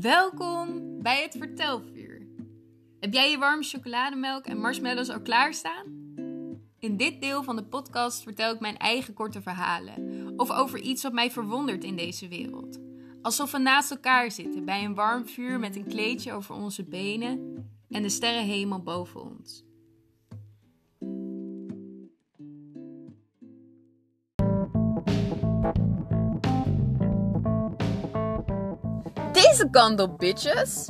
Welkom bij het Vertelvuur. Heb jij je warme chocolademelk en marshmallows al klaarstaan? In dit deel van de podcast vertel ik mijn eigen korte verhalen of over iets wat mij verwondert in deze wereld. Alsof we naast elkaar zitten bij een warm vuur met een kleedje over onze benen en de sterrenhemel boven ons. Deze kant op, bitches!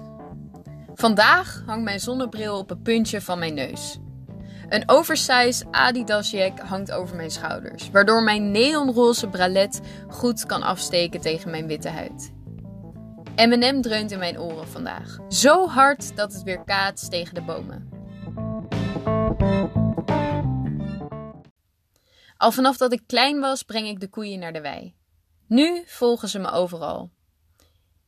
Vandaag hangt mijn zonnebril op een puntje van mijn neus. Een oversized Adidas jack hangt over mijn schouders, waardoor mijn neonroze bralet goed kan afsteken tegen mijn witte huid. M&M dreunt in mijn oren vandaag. Zo hard dat het weer kaatst tegen de bomen. Al vanaf dat ik klein was, breng ik de koeien naar de wei. Nu volgen ze me overal.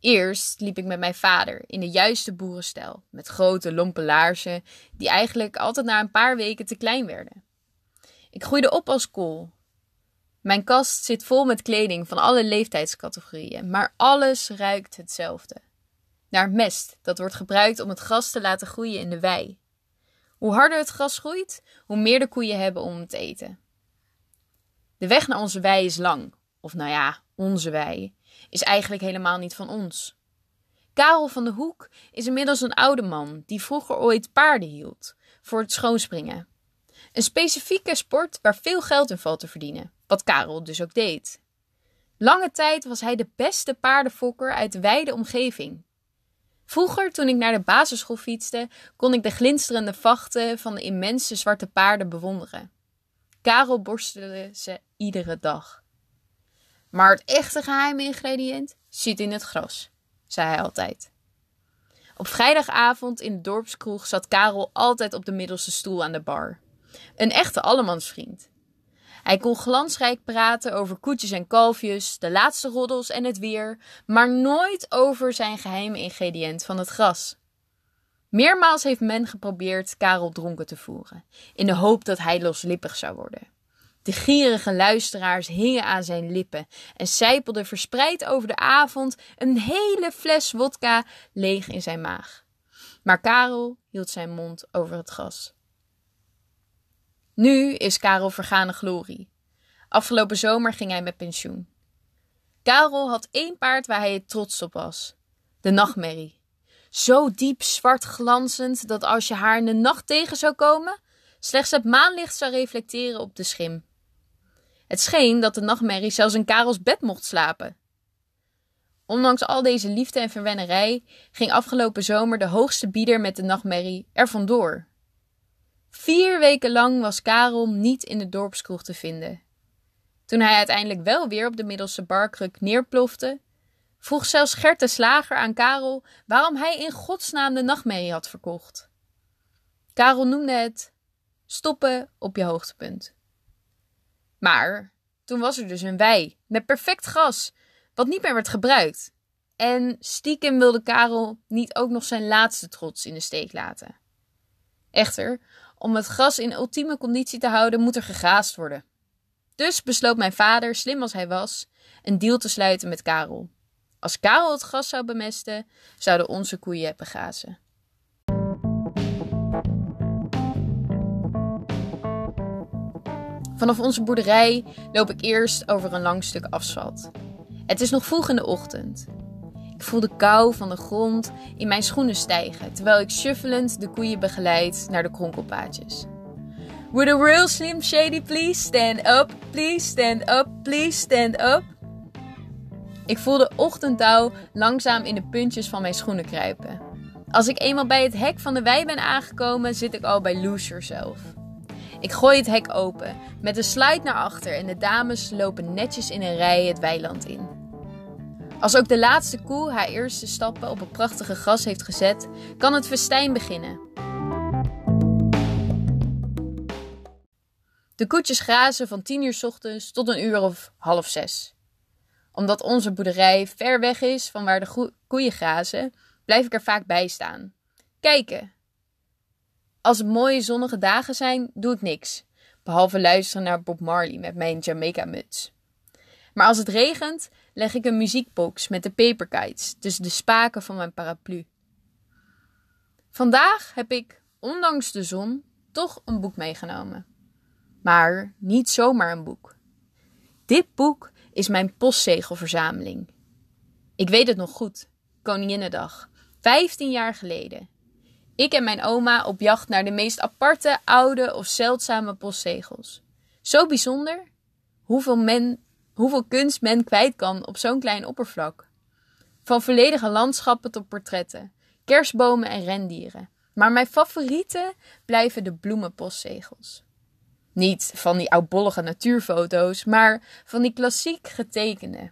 Eerst liep ik met mijn vader in de juiste boerenstijl, met grote lompe laarzen, die eigenlijk altijd na een paar weken te klein werden. Ik groeide op als kool. Mijn kast zit vol met kleding van alle leeftijdscategorieën, maar alles ruikt hetzelfde. Naar mest, dat wordt gebruikt om het gras te laten groeien in de wei. Hoe harder het gras groeit, hoe meer de koeien hebben om te eten. De weg naar onze wei is lang, of nou ja, onze wei is eigenlijk helemaal niet van ons. Karel van de Hoek is inmiddels een oude man die vroeger ooit paarden hield voor het schoonspringen. Een specifieke sport waar veel geld in valt te verdienen, wat Karel dus ook deed. Lange tijd was hij de beste paardenfokker uit de wijde omgeving. Vroeger, toen ik naar de basisschool fietste, kon ik de glinsterende vachten van de immense zwarte paarden bewonderen. Karel borstelde ze iedere dag. Maar het echte geheime ingrediënt zit in het gras, zei hij altijd. Op vrijdagavond in de dorpskroeg zat Karel altijd op de middelste stoel aan de bar. Een echte allemansvriend. Hij kon glansrijk praten over koetjes en kalfjes, de laatste roddels en het weer, maar nooit over zijn geheime ingrediënt van het gras. Meermaals heeft men geprobeerd Karel dronken te voeren, in de hoop dat hij loslippig zou worden. De gierige luisteraars hingen aan zijn lippen en sijpelden verspreid over de avond een hele fles wodka leeg in zijn maag. Maar Karel hield zijn mond over het gas. Nu is Karel vergane glorie. Afgelopen zomer ging hij met pensioen. Karel had één paard waar hij trots op was: de nachtmerrie. Zo diep zwart glanzend dat als je haar in de nacht tegen zou komen, slechts het maanlicht zou reflecteren op de schim. Het scheen dat de nachtmerrie zelfs in Karels bed mocht slapen. Ondanks al deze liefde en verwennerij ging afgelopen zomer de hoogste bieder met de nachtmerrie er vandoor. Vier weken lang was Karel niet in de dorpskroeg te vinden. Toen hij uiteindelijk wel weer op de middelste barkruk neerplofte, vroeg zelfs Gert de Slager aan Karel waarom hij in godsnaam de nachtmerrie had verkocht. Karel noemde het stoppen op je hoogtepunt. Maar toen was er dus een wei met perfect gras, wat niet meer werd gebruikt. En stiekem wilde Karel niet ook nog zijn laatste trots in de steek laten. Echter, om het gras in ultieme conditie te houden, moet er gegaasd worden. Dus besloot mijn vader, slim als hij was, een deal te sluiten met Karel. Als Karel het gras zou bemesten, zouden onze koeien begazen. Vanaf onze boerderij loop ik eerst over een lang stuk asfalt. Het is nog vroeg in de ochtend. Ik voel de kou van de grond in mijn schoenen stijgen, terwijl ik shuffelend de koeien begeleid naar de kronkelpaadjes. Would a real slim shady please stand up, please stand up, please stand up? Ik voel de ochtenddauw langzaam in de puntjes van mijn schoenen kruipen. Als ik eenmaal bij het hek van de wei ben aangekomen, zit ik al bij Lose Yourself. Ik gooi het hek open, met een slide naar achter en de dames lopen netjes in een rij het weiland in. Als ook de laatste koe haar eerste stappen op het prachtige gras heeft gezet, kan het festijn beginnen. De koetjes grazen van 10 uur s ochtends tot een uur of half zes. Omdat onze boerderij ver weg is van waar de koeien grazen, blijf ik er vaak bij staan. Kijken, als het mooie zonnige dagen zijn, doe ik niks. Behalve luisteren naar Bob Marley met mijn Jamaica-muts. Maar als het regent, leg ik een muziekbox met de paperkites tussen de spaken van mijn paraplu. Vandaag heb ik, ondanks de zon, toch een boek meegenomen. Maar niet zomaar een boek. Dit boek is mijn postzegelverzameling. Ik weet het nog goed. Koninginnedag. 15 jaar geleden. Ik en mijn oma op jacht naar de meest aparte, oude of zeldzame postzegels. Zo bijzonder hoeveel, men, hoeveel kunst men kwijt kan op zo'n klein oppervlak. Van volledige landschappen tot portretten, kerstbomen en rendieren. Maar mijn favorieten blijven de bloemenpostzegels. Niet van die oudbollige natuurfoto's, maar van die klassiek getekende.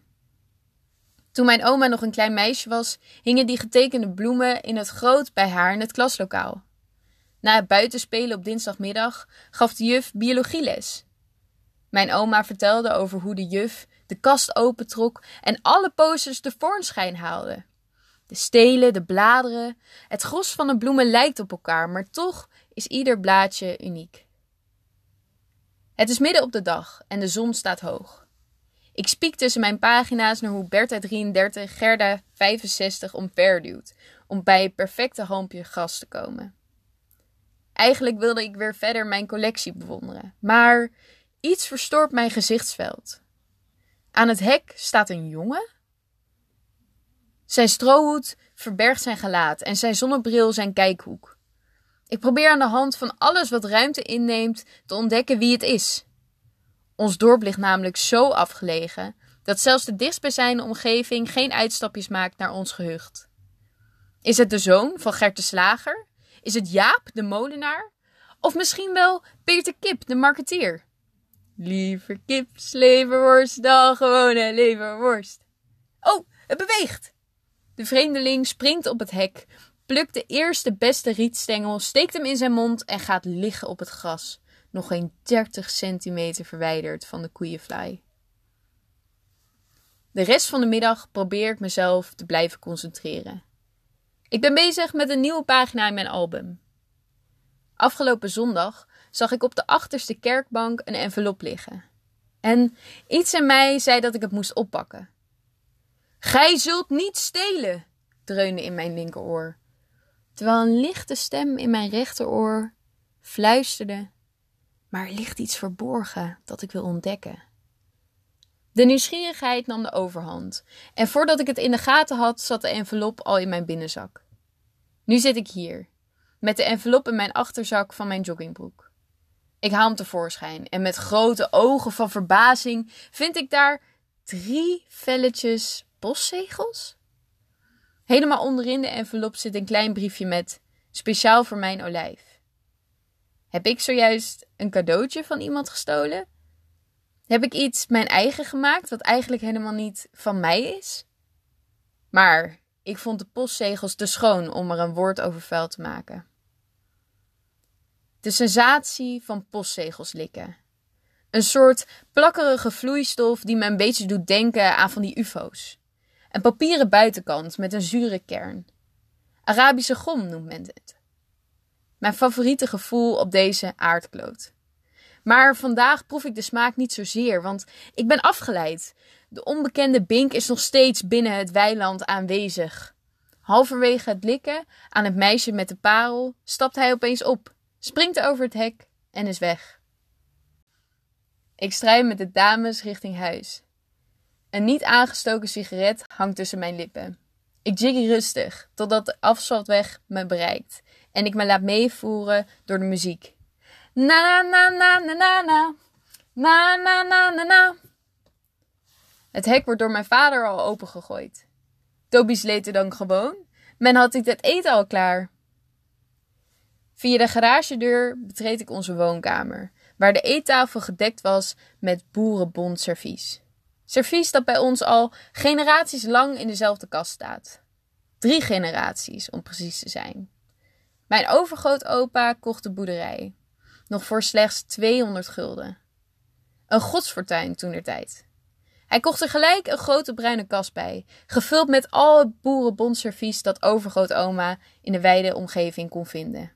Toen mijn oma nog een klein meisje was, hingen die getekende bloemen in het groot bij haar in het klaslokaal. Na het buitenspelen op dinsdagmiddag gaf de juf biologieles. Mijn oma vertelde over hoe de juf de kast opentrok en alle posters de voornschijn haalde. De stelen, de bladeren, het gros van de bloemen lijkt op elkaar, maar toch is ieder blaadje uniek. Het is midden op de dag en de zon staat hoog. Ik spiek tussen mijn pagina's naar hoe Bertha 33 Gerda 65 omverduwt om bij het perfecte halmpje gras te komen. Eigenlijk wilde ik weer verder mijn collectie bewonderen, maar iets verstoort mijn gezichtsveld. Aan het hek staat een jongen. Zijn strohoed verbergt zijn gelaat en zijn zonnebril zijn kijkhoek. Ik probeer aan de hand van alles wat ruimte inneemt te ontdekken wie het is. Ons dorp ligt namelijk zo afgelegen dat zelfs de dichtstbijzijnde omgeving geen uitstapjes maakt naar ons gehucht. Is het de zoon van Gert de Slager? Is het Jaap de molenaar? Of misschien wel Peter Kip de marketeer? Liever kips, leverworst dan gewone leverworst. Oh, het beweegt! De vreemdeling springt op het hek, plukt de eerste beste rietstengel, steekt hem in zijn mond en gaat liggen op het gras, nog geen 30 centimeter verwijderd van de koeienvlaai. De rest van de middag probeer ik mezelf te blijven concentreren. Ik ben bezig met een nieuwe pagina in mijn album. Afgelopen zondag zag ik op de achterste kerkbank een envelop liggen. En iets in mij zei dat ik het moest oppakken. Gij zult niet stelen, dreunde in mijn linkeroor, terwijl een lichte stem in mijn rechteroor fluisterde: Maar er ligt iets verborgen dat ik wil ontdekken. De nieuwsgierigheid nam de overhand, en voordat ik het in de gaten had, zat de envelop al in mijn binnenzak. Nu zit ik hier, met de envelop in mijn achterzak van mijn joggingbroek. Ik haal hem tevoorschijn en met grote ogen van verbazing vind ik daar drie velletjes postzegels. Helemaal onderin de envelop zit een klein briefje met speciaal voor mijn olijf. Heb ik zojuist een cadeautje van iemand gestolen? Heb ik iets mijn eigen gemaakt wat eigenlijk helemaal niet van mij is? Maar ik vond de postzegels te schoon om er een woord over vuil te maken. De sensatie van postzegels likken. Een soort plakkerige vloeistof die me een beetje doet denken aan van die UFO's. Een papieren buitenkant met een zure kern. Arabische gom noemt men het. Mijn favoriete gevoel op deze aardkloot. Maar vandaag proef ik de smaak niet zozeer, want ik ben afgeleid. De onbekende Bink is nog steeds binnen het weiland aanwezig. Halverwege het likken aan het meisje met de parel stapt hij opeens op springt over het hek en is weg. Ik strijd met de dames richting huis. Een niet aangestoken sigaret hangt tussen mijn lippen. Ik jiggy rustig totdat de afsluitweg me bereikt en ik me laat meevoeren door de muziek. Na na na na na na. Na na na na na. Het hek wordt door mijn vader al opengegooid. Toby sleet er dan gewoon. Men had ik het eten al klaar. Via de garagedeur betreed ik onze woonkamer, waar de eettafel gedekt was met boerenbondservies. Servies dat bij ons al generaties lang in dezelfde kast staat. Drie generaties, om precies te zijn. Mijn overgrootopa kocht de boerderij. Nog voor slechts 200 gulden. Een godsfortuin toen der tijd. Hij kocht er gelijk een grote bruine kast bij, gevuld met al het boerenbondservies dat overgrootoma in de wijde omgeving kon vinden.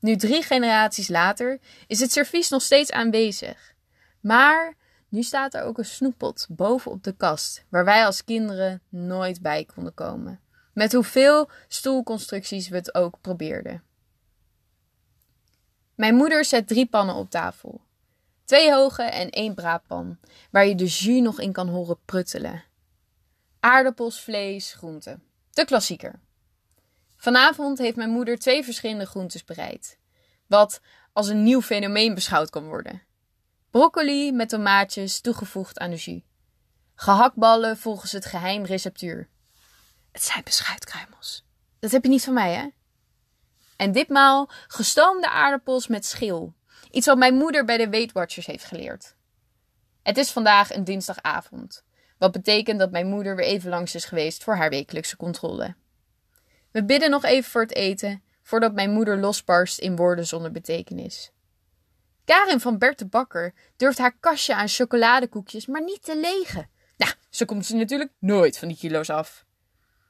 Nu drie generaties later is het servies nog steeds aanwezig. Maar Nu staat er ook een snoeppot boven op de kast, waar wij als kinderen nooit bij konden komen. Met hoeveel stoelconstructies we het ook probeerden. Mijn moeder zet drie pannen op tafel. Twee hoge en één braadpan, waar je de jus nog in kan horen pruttelen. Aardappels, vlees, groenten. De klassieker. Vanavond heeft mijn moeder twee verschillende groentes bereid. Wat als een nieuw fenomeen beschouwd kan worden. Broccoli met tomaatjes toegevoegd aan de jus. Gehaktballen volgens het geheim receptuur. Het zijn beschuitkruimels. Dat heb je niet van mij, hè? En ditmaal gestoomde aardappels met schil. Iets wat mijn moeder bij de Weight Watchers heeft geleerd. Het is vandaag een dinsdagavond. Wat betekent dat mijn moeder weer even langs is geweest voor haar wekelijkse controle. We bidden nog even voor het eten, voordat mijn moeder losbarst in woorden zonder betekenis. Karin van Bert de Bakker durft haar kastje aan chocoladekoekjes maar niet te legen. Nou, zo komt ze natuurlijk nooit van die kilo's af.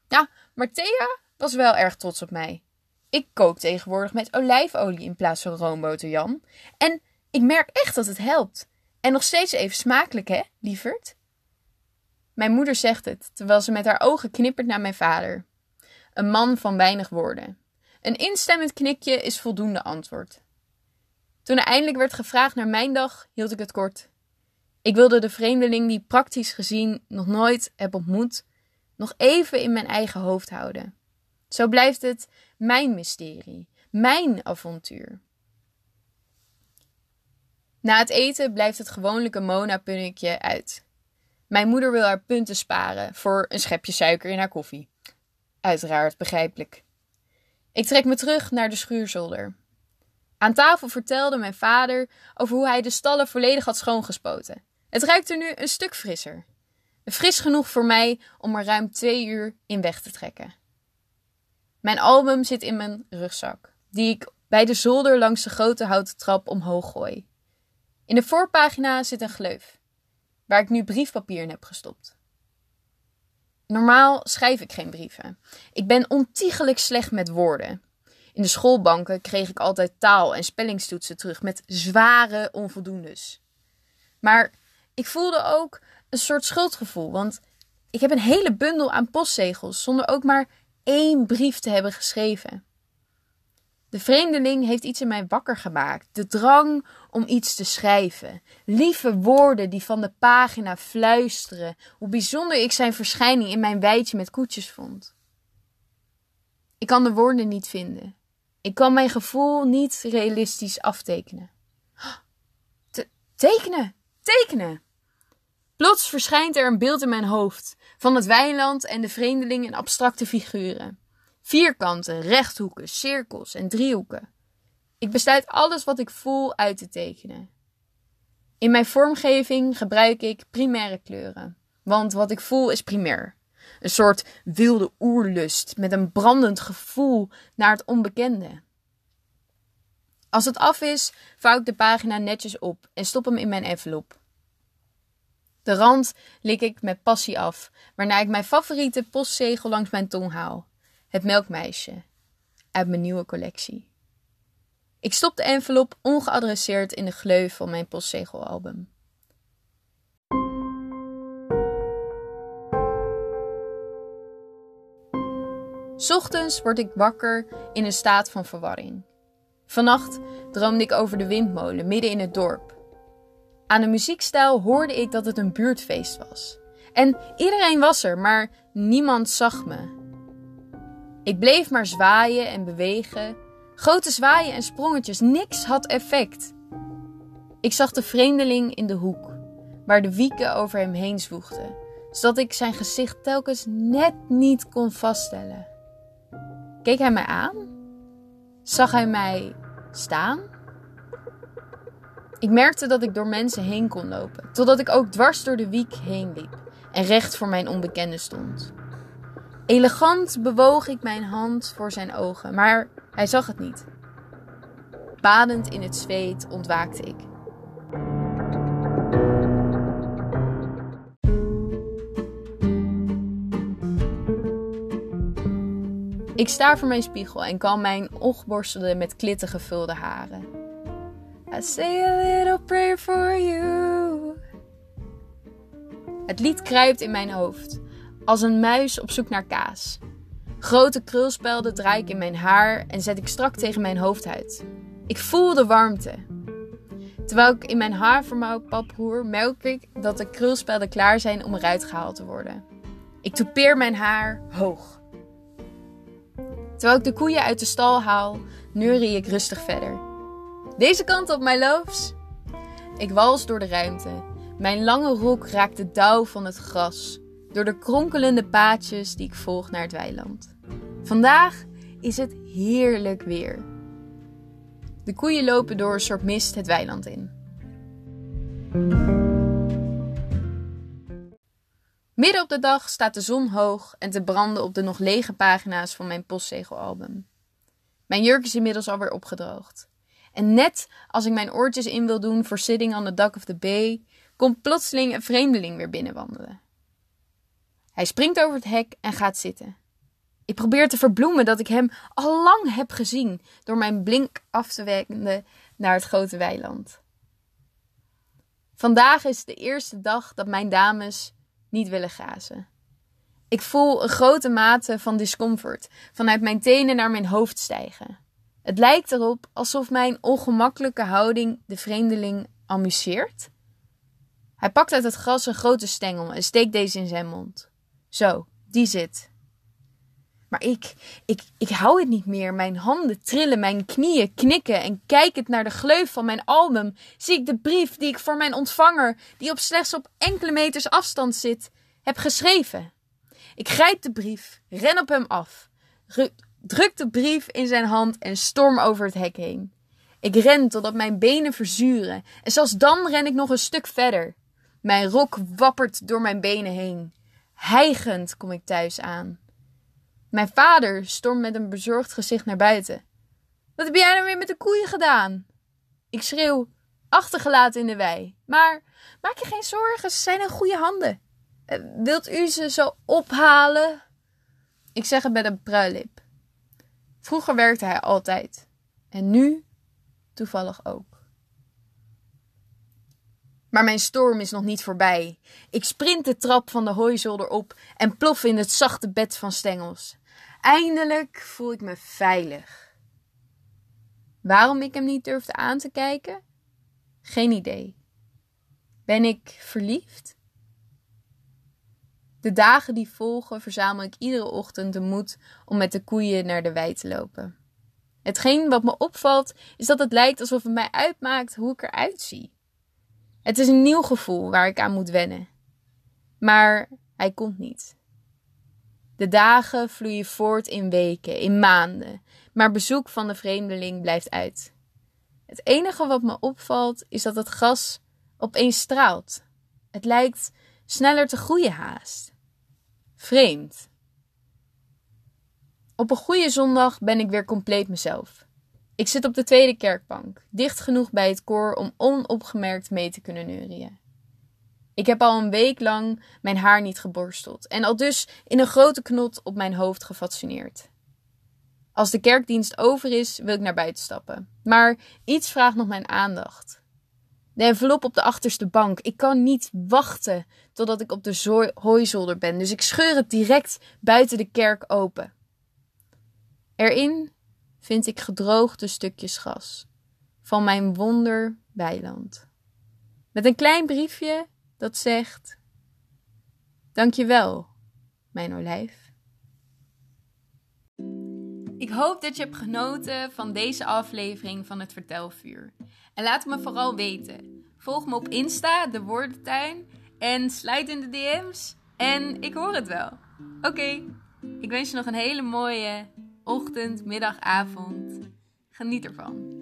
Ja, maar Thea was wel erg trots op mij. Ik kook tegenwoordig met olijfolie in plaats van roomboter, Jan. En ik merk echt dat het helpt. En nog steeds even smakelijk, hè, lieverd? Mijn moeder zegt het, terwijl ze met haar ogen knippert naar mijn vader. Een man van weinig woorden. Een instemmend knikje is voldoende antwoord. Toen er eindelijk werd gevraagd naar mijn dag, hield ik het kort. Ik wilde de vreemdeling die praktisch gezien nog nooit heb ontmoet, nog even in mijn eigen hoofd houden. Zo blijft het mijn mysterie, mijn avontuur. Na het eten blijft het gewoonlijke Mona-punnetje uit. Mijn moeder wil haar punten sparen voor een schepje suiker in haar koffie. Uiteraard begrijpelijk. Ik trek me terug naar de schuurzolder. Aan tafel vertelde mijn vader over hoe hij de stallen volledig had schoongespoten. Het ruikt er nu een stuk frisser. Fris genoeg voor mij om er ruim twee uur in weg te trekken. Mijn album zit in mijn rugzak, die ik bij de zolder langs de grote houten trap omhoog gooi. In de voorpagina zit een gleuf, waar ik nu briefpapier in heb gestopt. Normaal schrijf ik geen brieven. Ik ben ontiegelijk slecht met woorden. In de schoolbanken kreeg ik altijd taal- en spellingstoetsen terug met zware onvoldoendes. Maar ik voelde ook een soort schuldgevoel, want ik heb een hele bundel aan postzegels zonder ook maar één brief te hebben geschreven. De vreemdeling heeft iets in mij wakker gemaakt. De drang om iets te schrijven. Lieve woorden die van de pagina fluisteren. Hoe bijzonder ik zijn verschijning in mijn weidje met koetjes vond. Ik kan de woorden niet vinden. Ik kan mijn gevoel niet realistisch aftekenen. Te tekenen! Tekenen! Plots verschijnt er een beeld in mijn hoofd van het weiland en de vreemdeling in abstracte figuren. Vierkanten, rechthoeken, cirkels en driehoeken. Ik besluit alles wat ik voel uit te tekenen. In mijn vormgeving gebruik ik primaire kleuren, want wat ik voel is primair. Een soort wilde oerlust met een brandend gevoel naar het onbekende. Als het af is, vouw ik de pagina netjes op en stop hem in mijn envelop. De rand lik ik met passie af, waarna ik mijn favoriete postzegel langs mijn tong haal. Het melkmeisje. Uit mijn nieuwe collectie. Ik stop de envelop ongeadresseerd in de gleuf van mijn postzegelalbum. Ochtends word ik wakker in een staat van verwarring. Vannacht droomde ik over de windmolen midden in het dorp. Aan de muziekstijl hoorde ik dat het een buurtfeest was. En iedereen was er, maar niemand zag me. Ik bleef maar zwaaien en bewegen. Grote zwaaien en sprongetjes, niks had effect. Ik zag de vreemdeling in de hoek, waar de wieken over hem heen zwoegden, zodat ik zijn gezicht telkens net niet kon vaststellen. Keek hij mij aan? Zag hij mij staan? Ik merkte dat ik door mensen heen kon lopen, totdat ik ook dwars door de wiek heen liep en recht voor mijn onbekende stond. Elegant bewoog ik mijn hand voor zijn ogen, maar hij zag het niet. Badend in het zweet ontwaakte ik. Ik sta voor mijn spiegel en kan mijn borstelen met klitten gevulde haren. I say a little prayer for you. Het lied kruipt in mijn hoofd, als een muis op zoek naar kaas. Grote krulspelden draai ik in mijn haar en zet ik strak tegen mijn hoofdhuid. Ik voel de warmte. Terwijl ik in mijn havermouw pap roer, merk ik dat de krulspelden klaar zijn om eruit gehaald te worden. Ik toepeer mijn haar hoog. Terwijl ik de koeien uit de stal haal, neurie ik rustig verder. Deze kant op, mijn loofs. Ik wals door de ruimte. Mijn lange rok raakt de dauw van het gras, door de kronkelende paadjes die ik volg naar het weiland. Vandaag is het heerlijk weer. De koeien lopen door een soort mist het weiland in. Midden op de dag staat de zon hoog en te branden op de nog lege pagina's van mijn postzegelalbum. Mijn jurk is inmiddels alweer opgedroogd. En net als ik mijn oortjes in wil doen voor Sitting on the Dock of the Bay, komt plotseling een vreemdeling weer binnenwandelen. Hij springt over het hek en gaat zitten. Ik probeer te verbloemen dat ik hem al lang heb gezien door mijn blink af te wenden naar het grote weiland. Vandaag is de eerste dag dat mijn dames niet willen grazen. Ik voel een grote mate van discomfort vanuit mijn tenen naar mijn hoofd stijgen. Het lijkt erop alsof mijn ongemakkelijke houding de vreemdeling amuseert. Hij pakt uit het gras een grote stengel en steekt deze in zijn mond. Zo, die zit. Maar ik, ik, ik hou het niet meer. Mijn handen trillen, mijn knieën knikken en kijkend naar de gleuf van mijn album zie ik de brief die ik voor mijn ontvanger, die op slechts op enkele meters afstand zit, heb geschreven. Ik grijp de brief, ren op hem af, druk de brief in zijn hand en storm over het hek heen. Ik ren totdat mijn benen verzuren en zelfs dan ren ik nog een stuk verder. Mijn rok wappert door mijn benen heen. Hijgend kom ik thuis aan. Mijn vader stormt met een bezorgd gezicht naar buiten. Wat heb jij nou weer met de koeien gedaan? Ik schreeuw, achtergelaten in de wei. Maar maak je geen zorgen, ze zijn in goede handen. Eh, wilt u ze zo ophalen? Ik zeg het met een pruilip. Vroeger werkte hij altijd. En nu toevallig ook. Maar mijn storm is nog niet voorbij. Ik sprint de trap van de hooizolder op en plof in het zachte bed van stengels. Eindelijk voel ik me veilig. Waarom ik hem niet durfde aan te kijken? Geen idee. Ben ik verliefd? De dagen die volgen verzamel ik iedere ochtend de moed om met de koeien naar de wei te lopen. Hetgeen wat me opvalt is dat het lijkt alsof het mij uitmaakt hoe ik eruit zie. Het is een nieuw gevoel waar ik aan moet wennen. Maar hij komt niet. De dagen vloeien voort in weken, in maanden, maar bezoek van de vreemdeling blijft uit. Het enige wat me opvalt is dat het gras opeens straalt. Het lijkt sneller te groeien haast. Vreemd. Op een goede zondag ben ik weer compleet mezelf. Ik zit op de tweede kerkbank, dicht genoeg bij het koor om onopgemerkt mee te kunnen neurien. Ik heb al een week lang mijn haar niet geborsteld en al dus in een grote knot op mijn hoofd gefascineerd. Als de kerkdienst over is, wil ik naar buiten stappen. Maar iets vraagt nog mijn aandacht. De envelop op de achterste bank. Ik kan niet wachten totdat ik op de hooizolder ben, dus ik scheur het direct buiten de kerk open. Erin vind ik gedroogde stukjes gras van mijn wonderweiland. Met een klein briefje dat zegt: Dankjewel, mijn olijf. Ik hoop dat je hebt genoten van deze aflevering van het Vertelvuur. En laat me vooral weten. Volg me op Insta, de Woordentuin. En sluit in de DM's. En ik hoor het wel. Oké, ik wens je nog een hele mooie ochtend, middag, avond. Geniet ervan.